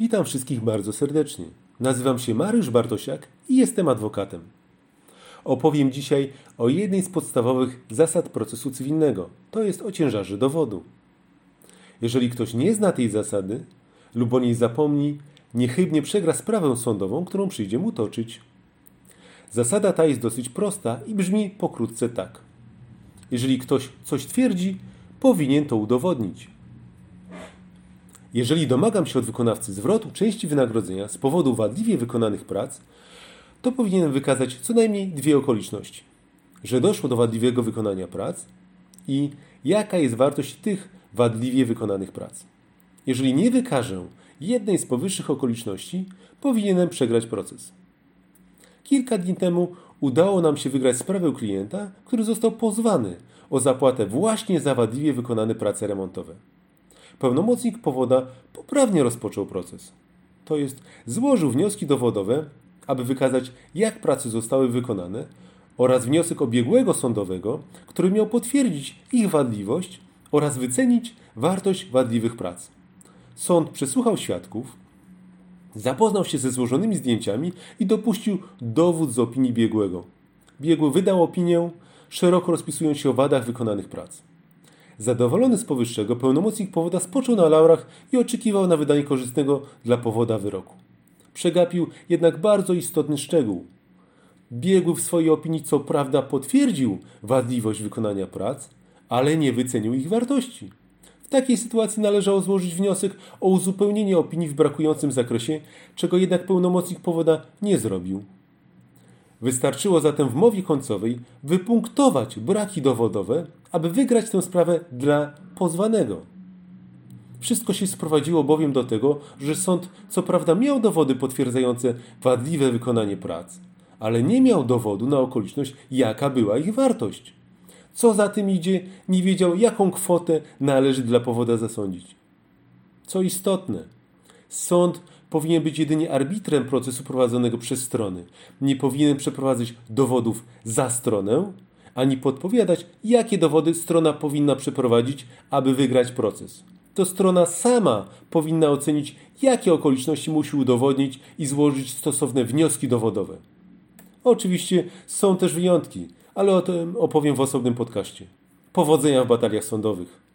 Witam wszystkich bardzo serdecznie. Nazywam się Mariusz Bartosiak i jestem adwokatem. Opowiem dzisiaj o jednej z podstawowych zasad procesu cywilnego, to jest o ciężarze dowodu. Jeżeli ktoś nie zna tej zasady lub o niej zapomni, niechybnie przegra sprawę sądową, którą przyjdzie mu toczyć. Zasada ta jest dosyć prosta i brzmi pokrótce tak. Jeżeli ktoś coś twierdzi, powinien to udowodnić. Jeżeli domagam się od wykonawcy zwrotu części wynagrodzenia z powodu wadliwie wykonanych prac, to powinienem wykazać co najmniej dwie okoliczności: że doszło do wadliwego wykonania prac i jaka jest wartość tych wadliwie wykonanych prac. Jeżeli nie wykażę jednej z powyższych okoliczności, powinienem przegrać proces. Kilka dni temu udało nam się wygrać sprawę klienta, który został pozwany o zapłatę właśnie za wadliwie wykonane prace remontowe. Pełnomocnik powoda poprawnie rozpoczął proces. To jest, złożył wnioski dowodowe, aby wykazać, jak prace zostały wykonane, oraz wniosek obiegłego sądowego, który miał potwierdzić ich wadliwość oraz wycenić wartość wadliwych prac. Sąd przesłuchał świadków, zapoznał się ze złożonymi zdjęciami i dopuścił dowód z opinii biegłego. Biegły wydał opinię, szeroko rozpisując się o wadach wykonanych prac. Zadowolony z powyższego, pełnomocnik powoda spoczął na laurach i oczekiwał na wydanie korzystnego dla powoda wyroku. Przegapił jednak bardzo istotny szczegół. Biegły w swojej opinii co prawda potwierdził wadliwość wykonania prac, ale nie wycenił ich wartości. W takiej sytuacji należało złożyć wniosek o uzupełnienie opinii w brakującym zakresie, czego jednak pełnomocnik powoda nie zrobił. Wystarczyło zatem w mowie końcowej wypunktować braki dowodowe, aby wygrać tę sprawę dla pozwanego. Wszystko się sprowadziło bowiem do tego, że sąd co prawda miał dowody potwierdzające wadliwe wykonanie prac, ale nie miał dowodu na okoliczność, jaka była ich wartość. Co za tym idzie, nie wiedział, jaką kwotę należy dla powoda zasądzić. Co istotne, sąd powinien być jedynie arbitrem procesu prowadzonego przez strony. Nie powinien przeprowadzać dowodów za stronę, ani podpowiadać, jakie dowody strona powinna przeprowadzić, aby wygrać proces. To strona sama powinna ocenić, jakie okoliczności musi udowodnić i złożyć stosowne wnioski dowodowe. Oczywiście są też wyjątki, ale o tym opowiem w osobnym podcaście. Powodzenia w bataliach sądowych.